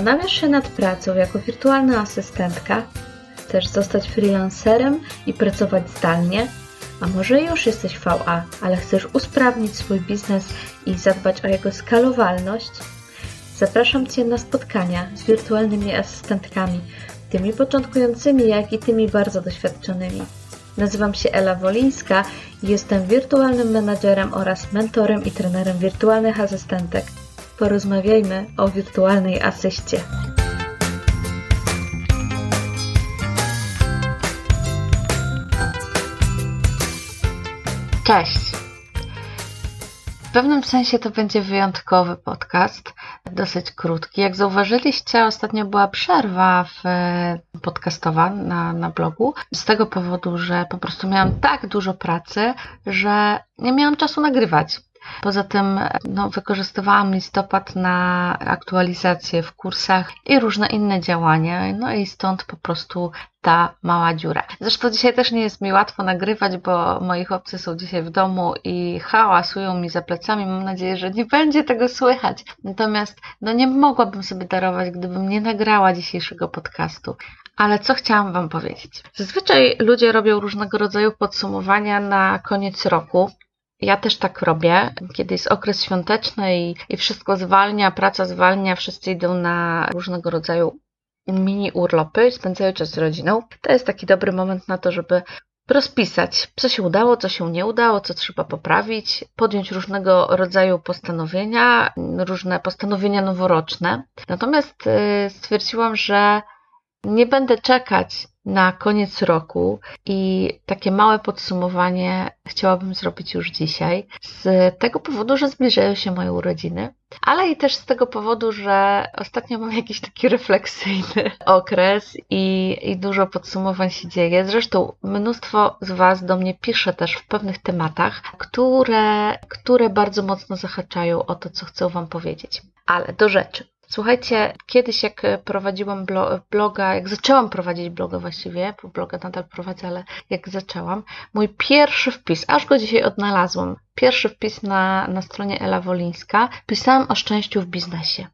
Zastanawiasz się nad pracą jako wirtualna asystentka? Chcesz zostać freelancerem i pracować zdalnie? A może już jesteś VA, ale chcesz usprawnić swój biznes i zadbać o jego skalowalność? Zapraszam Cię na spotkania z wirtualnymi asystentkami, tymi początkującymi, jak i tymi bardzo doświadczonymi. Nazywam się Ela Wolińska i jestem wirtualnym menadżerem oraz mentorem i trenerem wirtualnych asystentek. Porozmawiajmy o wirtualnej asyście. Cześć! W pewnym sensie to będzie wyjątkowy podcast, dosyć krótki. Jak zauważyliście, ostatnio była przerwa w podcastowa na, na blogu, z tego powodu, że po prostu miałam tak dużo pracy, że nie miałam czasu nagrywać. Poza tym no, wykorzystywałam listopad na aktualizacje w kursach i różne inne działania, no i stąd po prostu ta mała dziura. Zresztą dzisiaj też nie jest mi łatwo nagrywać, bo moi chłopcy są dzisiaj w domu i hałasują mi za plecami. Mam nadzieję, że nie będzie tego słychać. Natomiast no nie mogłabym sobie darować, gdybym nie nagrała dzisiejszego podcastu. Ale co chciałam Wam powiedzieć? Zazwyczaj ludzie robią różnego rodzaju podsumowania na koniec roku. Ja też tak robię, kiedy jest okres świąteczny i, i wszystko zwalnia, praca zwalnia, wszyscy idą na różnego rodzaju mini urlopy, spędzają czas z rodziną. To jest taki dobry moment na to, żeby rozpisać, co się udało, co się nie udało, co trzeba poprawić, podjąć różnego rodzaju postanowienia, różne postanowienia noworoczne. Natomiast y, stwierdziłam, że nie będę czekać na koniec roku i takie małe podsumowanie chciałabym zrobić już dzisiaj. Z tego powodu, że zbliżają się moje urodziny, ale i też z tego powodu, że ostatnio mam jakiś taki refleksyjny okres i, i dużo podsumowań się dzieje. Zresztą mnóstwo z Was do mnie pisze też w pewnych tematach, które, które bardzo mocno zahaczają o to, co chcę Wam powiedzieć. Ale do rzeczy. Słuchajcie, kiedyś jak prowadziłam bloga, jak zaczęłam prowadzić bloga właściwie, bo bloga nadal prowadzę, ale jak zaczęłam, mój pierwszy wpis, aż go dzisiaj odnalazłam, pierwszy wpis na, na stronie Ela Wolińska, pisałam o szczęściu w biznesie.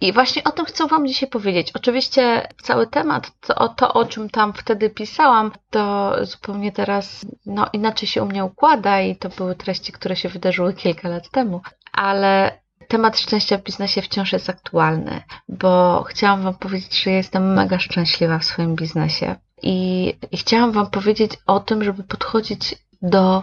I właśnie o tym chcę Wam dzisiaj powiedzieć. Oczywiście cały temat, to, to o czym tam wtedy pisałam, to zupełnie teraz no, inaczej się u mnie układa i to były treści, które się wydarzyły kilka lat temu. Ale temat szczęścia w biznesie wciąż jest aktualny, bo chciałam Wam powiedzieć, że jestem mega szczęśliwa w swoim biznesie i, i chciałam Wam powiedzieć o tym, żeby podchodzić do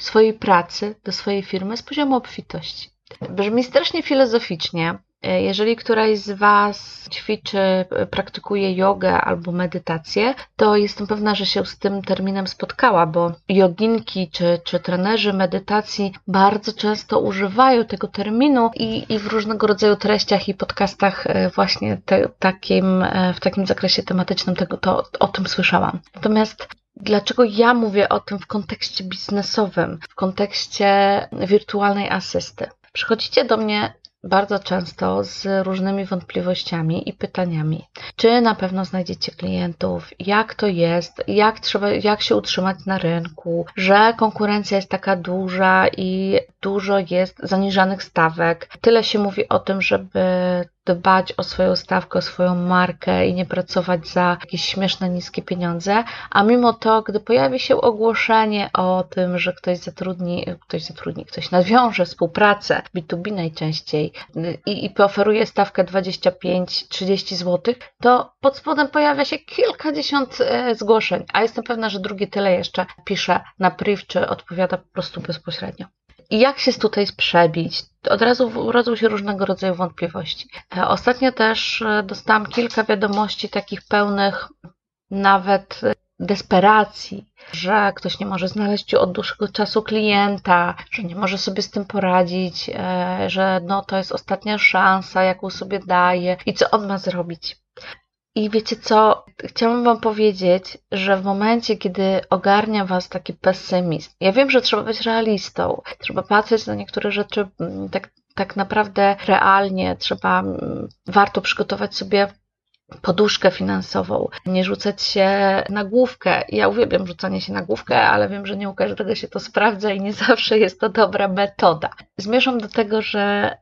swojej pracy, do swojej firmy z poziomu obfitości. Brzmi strasznie filozoficznie, jeżeli któraś z Was ćwiczy, e, praktykuje jogę albo medytację, to jestem pewna, że się z tym terminem spotkała, bo joginki czy, czy trenerzy medytacji bardzo często używają tego terminu i, i w różnego rodzaju treściach i podcastach e, właśnie te, takim, w takim zakresie tematycznym tego, to, o tym słyszałam. Natomiast Dlaczego ja mówię o tym w kontekście biznesowym, w kontekście wirtualnej asysty? Przychodzicie do mnie bardzo często z różnymi wątpliwościami i pytaniami. Czy na pewno znajdziecie klientów? Jak to jest? Jak trzeba, jak się utrzymać na rynku? Że konkurencja jest taka duża i dużo jest zaniżanych stawek. Tyle się mówi o tym, żeby dbać o swoją stawkę, o swoją markę i nie pracować za jakieś śmieszne, niskie pieniądze, a mimo to, gdy pojawi się ogłoszenie o tym, że ktoś zatrudni, ktoś zatrudni, ktoś nawiąże współpracę, B2B najczęściej i, i oferuje stawkę 25-30 zł, to pod spodem pojawia się kilkadziesiąt e, zgłoszeń, a jestem pewna, że drugie tyle jeszcze pisze na priv, czy odpowiada po prostu bezpośrednio. Jak się tutaj przebić? Od razu rodzą się różnego rodzaju wątpliwości. E, ostatnio też e, dostałam kilka wiadomości takich pełnych nawet desperacji, że ktoś nie może znaleźć od dłuższego czasu klienta, że nie może sobie z tym poradzić, e, że no to jest ostatnia szansa, jaką sobie daje i co on ma zrobić. I wiecie co? Chciałam Wam powiedzieć, że w momencie, kiedy ogarnia Was taki pesymizm, ja wiem, że trzeba być realistą, trzeba patrzeć na niektóre rzeczy mm, tak, tak naprawdę realnie, trzeba, mm, warto przygotować sobie poduszkę finansową, nie rzucać się na główkę. Ja uwielbiam rzucanie się na główkę, ale wiem, że nie u każdego się to sprawdza i nie zawsze jest to dobra metoda. Zmierzam do tego, że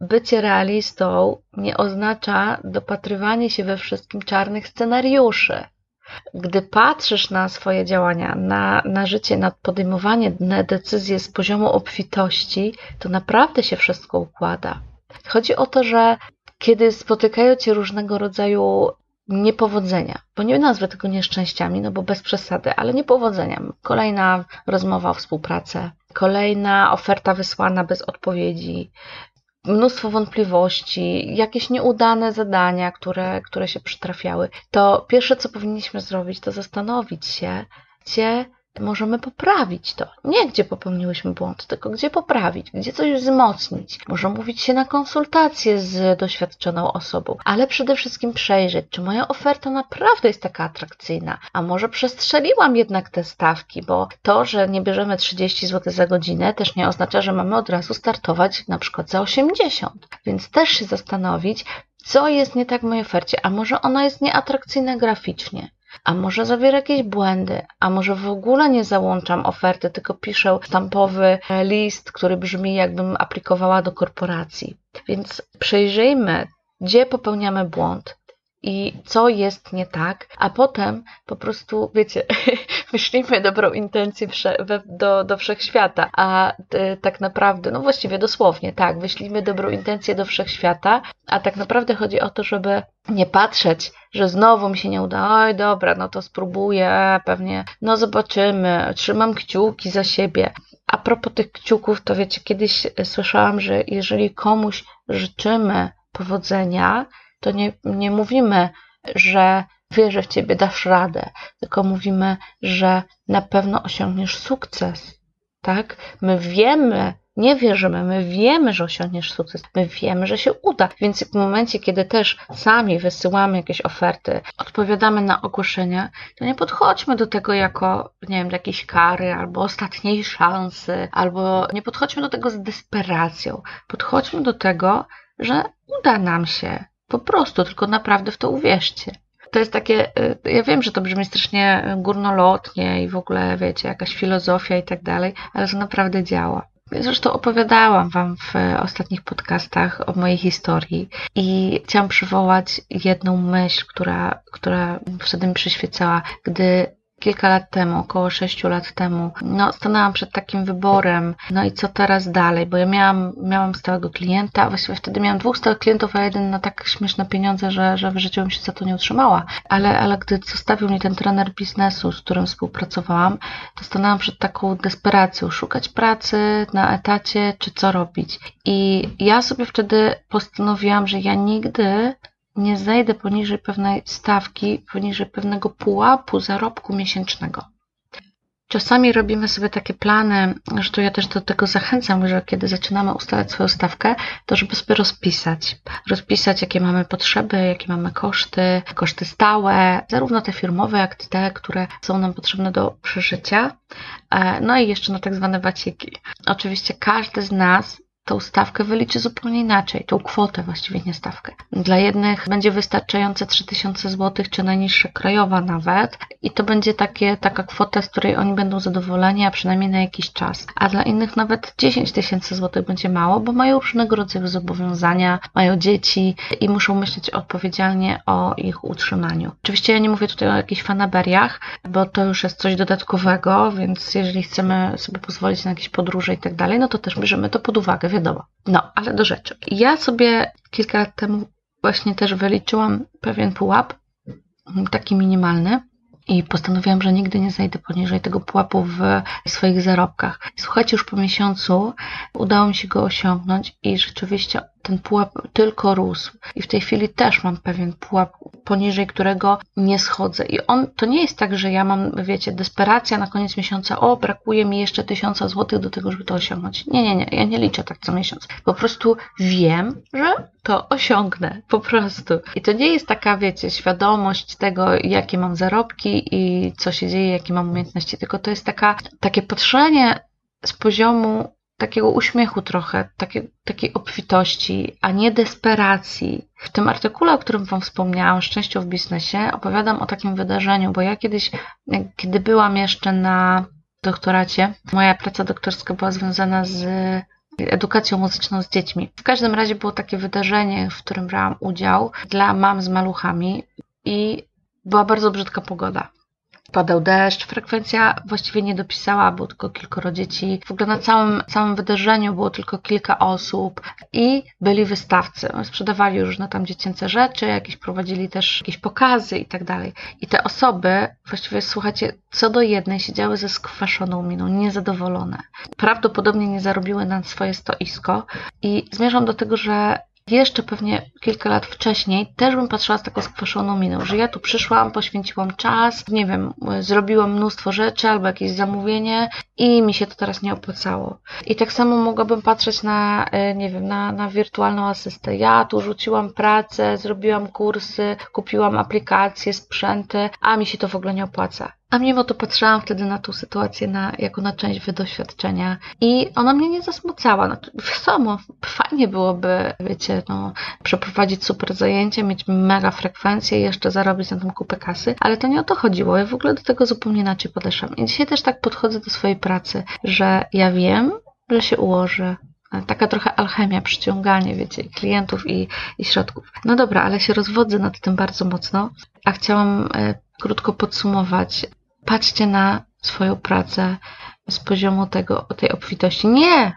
bycie realistą nie oznacza dopatrywanie się we wszystkim czarnych scenariuszy. Gdy patrzysz na swoje działania, na, na życie, na podejmowanie decyzji z poziomu obfitości, to naprawdę się wszystko układa. Chodzi o to, że kiedy spotykają cię różnego rodzaju niepowodzenia, bo nie nazwę tego nieszczęściami, no bo bez przesady, ale niepowodzenia. Kolejna rozmowa o współpracę, kolejna oferta wysłana bez odpowiedzi, mnóstwo wątpliwości, jakieś nieudane zadania, które, które się przytrafiały, to pierwsze, co powinniśmy zrobić, to zastanowić się, gdzie możemy poprawić to. Nie gdzie popełniłyśmy błąd, tylko gdzie poprawić, gdzie coś wzmocnić. Może mówić się na konsultacje z doświadczoną osobą, ale przede wszystkim przejrzeć, czy moja oferta naprawdę jest taka atrakcyjna, a może przestrzeliłam jednak te stawki, bo to, że nie bierzemy 30 zł za godzinę, też nie oznacza, że mamy od razu startować na przykład za 80. Więc też się zastanowić, co jest nie tak w mojej ofercie, a może ona jest nieatrakcyjna graficznie a może zawiera jakieś błędy, a może w ogóle nie załączam oferty, tylko piszę stampowy list, który brzmi jakbym aplikowała do korporacji. Więc przejrzyjmy, gdzie popełniamy błąd, i co jest nie tak, a potem po prostu, wiecie, wyślijmy dobrą intencję do, do wszechświata, a y, tak naprawdę, no właściwie dosłownie, tak, wyślijmy dobrą intencję do wszechświata, a tak naprawdę chodzi o to, żeby nie patrzeć, że znowu mi się nie uda, oj dobra, no to spróbuję, pewnie, no zobaczymy, trzymam kciuki za siebie. A propos tych kciuków, to wiecie, kiedyś słyszałam, że jeżeli komuś życzymy powodzenia, to nie, nie mówimy, że wierzę w ciebie, dasz radę, tylko mówimy, że na pewno osiągniesz sukces. Tak? My wiemy, nie wierzymy, my wiemy, że osiągniesz sukces, my wiemy, że się uda. Więc w momencie, kiedy też sami wysyłamy jakieś oferty, odpowiadamy na ogłoszenia, to nie podchodźmy do tego jako, nie wiem, jakiejś kary albo ostatniej szansy, albo nie podchodźmy do tego z desperacją. Podchodźmy do tego, że uda nam się, po prostu, tylko naprawdę w to uwierzcie. To jest takie, y, ja wiem, że to brzmi strasznie górnolotnie i w ogóle, wiecie, jakaś filozofia i tak dalej, ale to naprawdę działa. Zresztą opowiadałam Wam w ostatnich podcastach o mojej historii i chciałam przywołać jedną myśl, która, która wtedy mi przyświecała, gdy kilka lat temu, około 6 lat temu, no, stanęłam przed takim wyborem, no i co teraz dalej, bo ja miałam, miałam stałego klienta, właściwie wtedy miałam dwóch stałych klientów, a jeden na tak śmieszne pieniądze, że, że w życiu bym się za to nie utrzymała, ale, ale gdy zostawił mnie ten trener biznesu, z którym współpracowałam, to stanęłam przed taką desperacją, szukać pracy na etacie, czy co robić. I ja sobie wtedy postanowiłam, że ja nigdy nie zejdę poniżej pewnej stawki, poniżej pewnego pułapu zarobku miesięcznego. Czasami robimy sobie takie plany, że to ja też do tego zachęcam, że kiedy zaczynamy ustalać swoją stawkę, to żeby sobie rozpisać. Rozpisać, jakie mamy potrzeby, jakie mamy koszty, koszty stałe, zarówno te firmowe, jak i te, które są nam potrzebne do przeżycia. E, no i jeszcze na tak zwane waciki. Oczywiście każdy z nas tą stawkę wyliczy zupełnie inaczej, tą kwotę właściwie, nie stawkę. Dla jednych będzie wystarczające 3000 zł, czy najniższa krajowa nawet i to będzie takie, taka kwota, z której oni będą zadowoleni, a przynajmniej na jakiś czas. A dla innych nawet 10 tysięcy złotych będzie mało, bo mają różnego rodzaju zobowiązania, mają dzieci i muszą myśleć odpowiedzialnie o ich utrzymaniu. Oczywiście ja nie mówię tutaj o jakichś fanaberiach, bo to już jest coś dodatkowego, więc jeżeli chcemy sobie pozwolić na jakieś podróże i tak dalej, no to też bierzemy to pod uwagę wiadomo. No, ale do rzeczy. Ja sobie kilka lat temu właśnie też wyliczyłam pewien pułap, taki minimalny, i postanowiłam, że nigdy nie zejdę poniżej tego pułapu w swoich zarobkach. Słuchajcie, już po miesiącu udało mi się go osiągnąć i rzeczywiście ten pułap tylko rósł. I w tej chwili też mam pewien pułap, poniżej którego nie schodzę. I on to nie jest tak, że ja mam, wiecie, desperacja na koniec miesiąca, o, brakuje mi jeszcze tysiąca złotych do tego, żeby to osiągnąć. Nie, nie, nie, ja nie liczę tak co miesiąc. Po prostu wiem, że to osiągnę. Po prostu. I to nie jest taka, wiecie, świadomość tego, jakie mam zarobki i co się dzieje, jakie mam umiejętności, tylko to jest taka, takie patrzenie z poziomu takiego uśmiechu trochę, takiej, takiej obfitości, a nie desperacji. W tym artykule, o którym Wam wspomniałam, Szczęścią w biznesie, opowiadam o takim wydarzeniu, bo ja kiedyś, kiedy byłam jeszcze na doktoracie, moja praca doktorska była związana z edukacją muzyczną z dziećmi. W każdym razie było takie wydarzenie, w którym brałam udział dla mam z maluchami i była bardzo brzydka pogoda padał deszcz, frekwencja właściwie nie dopisała, było tylko kilkoro dzieci. W ogóle na całym, całym wydarzeniu było tylko kilka osób i byli wystawcy. Sprzedawali różne tam dziecięce rzeczy, jakieś prowadzili też jakieś pokazy i tak dalej. I te osoby, właściwie słuchajcie, co do jednej siedziały ze skwaszoną miną, niezadowolone. Prawdopodobnie nie zarobiły na swoje stoisko i zmierzam do tego, że jeszcze pewnie kilka lat wcześniej też bym patrzyła z taką skwaszoną miną, że ja tu przyszłam, poświęciłam czas, nie wiem, zrobiłam mnóstwo rzeczy albo jakieś zamówienie i mi się to teraz nie opłacało. I tak samo mogłabym patrzeć na, e, nie wiem, na, na wirtualną asystę. Ja tu rzuciłam pracę, zrobiłam kursy, kupiłam aplikacje, sprzęty, a mi się to w ogóle nie opłaca. A mimo to patrzyłam wtedy na tą sytuację na, jako na część wydoświadczenia i ona mnie nie zasmucała. No, wiadomo, fajnie byłoby, wiecie, no, przeprowadzić super zajęcie, mieć mega frekwencję i jeszcze zarobić na tym kupę kasy, ale to nie o to chodziło. Ja w ogóle do tego zupełnie inaczej podeszłam. I dzisiaj też tak podchodzę do swojej pracy, że ja wiem, że się ułoży, Taka trochę alchemia, przyciąganie, wiecie, klientów i, i środków. No dobra, ale się rozwodzę nad tym bardzo mocno, a chciałam e, krótko podsumować. Patrzcie na swoją pracę z poziomu tego, tej obfitości. Nie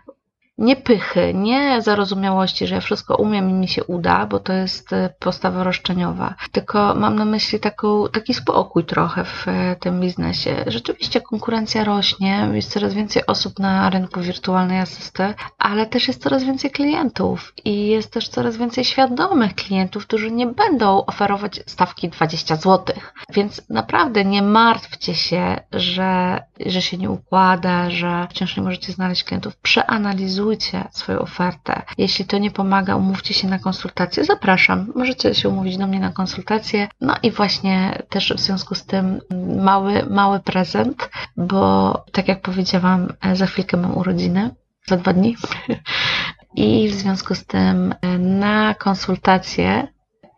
nie pychy, nie zarozumiałości, że ja wszystko umiem i mi się uda, bo to jest e, postawa roszczeniowa, tylko mam na myśli taką, taki spokój trochę w e, tym biznesie. Rzeczywiście konkurencja rośnie, jest coraz więcej osób na rynku wirtualnej asysty, ale też jest coraz więcej klientów i jest też coraz więcej świadomych klientów, którzy nie będą oferować stawki 20 zł. Więc naprawdę nie martwcie się, że, że się nie układa, że wciąż nie możecie znaleźć klientów. Przeanalizujcie analizujcie swoją ofertę. Jeśli to nie pomaga, umówcie się na konsultację. Zapraszam. Możecie się umówić do mnie na konsultację. No i właśnie też w związku z tym mały, mały prezent, bo tak jak powiedziałam, za chwilkę mam urodziny. Za dwa dni. I w związku z tym na konsultację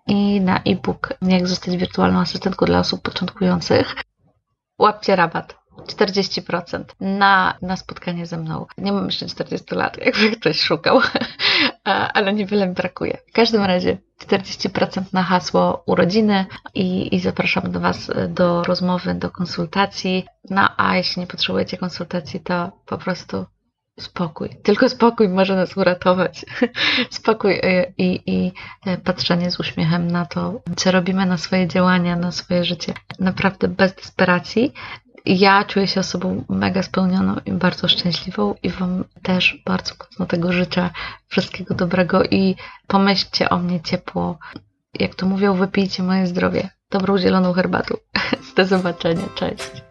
i na e-book Jak zostać wirtualną asystentką dla osób początkujących łapcie rabat. 40% na, na spotkanie ze mną. Nie mam jeszcze 40 lat, jakby ktoś szukał, ale niewiele mi brakuje. W każdym razie 40% na hasło urodziny i, i zapraszam do Was do rozmowy, do konsultacji. No a jeśli nie potrzebujecie konsultacji, to po prostu spokój. Tylko spokój może nas uratować. Spokój y, i, i patrzenie z uśmiechem na to, co robimy, na swoje działania, na swoje życie. Naprawdę bez desperacji ja czuję się osobą mega spełnioną i bardzo szczęśliwą i Wam też bardzo mocno tego życzę. Wszystkiego dobrego i pomyślcie o mnie ciepło. Jak to mówią, wypijcie moje zdrowie. Dobrą zieloną herbatą. Do zobaczenia. Cześć.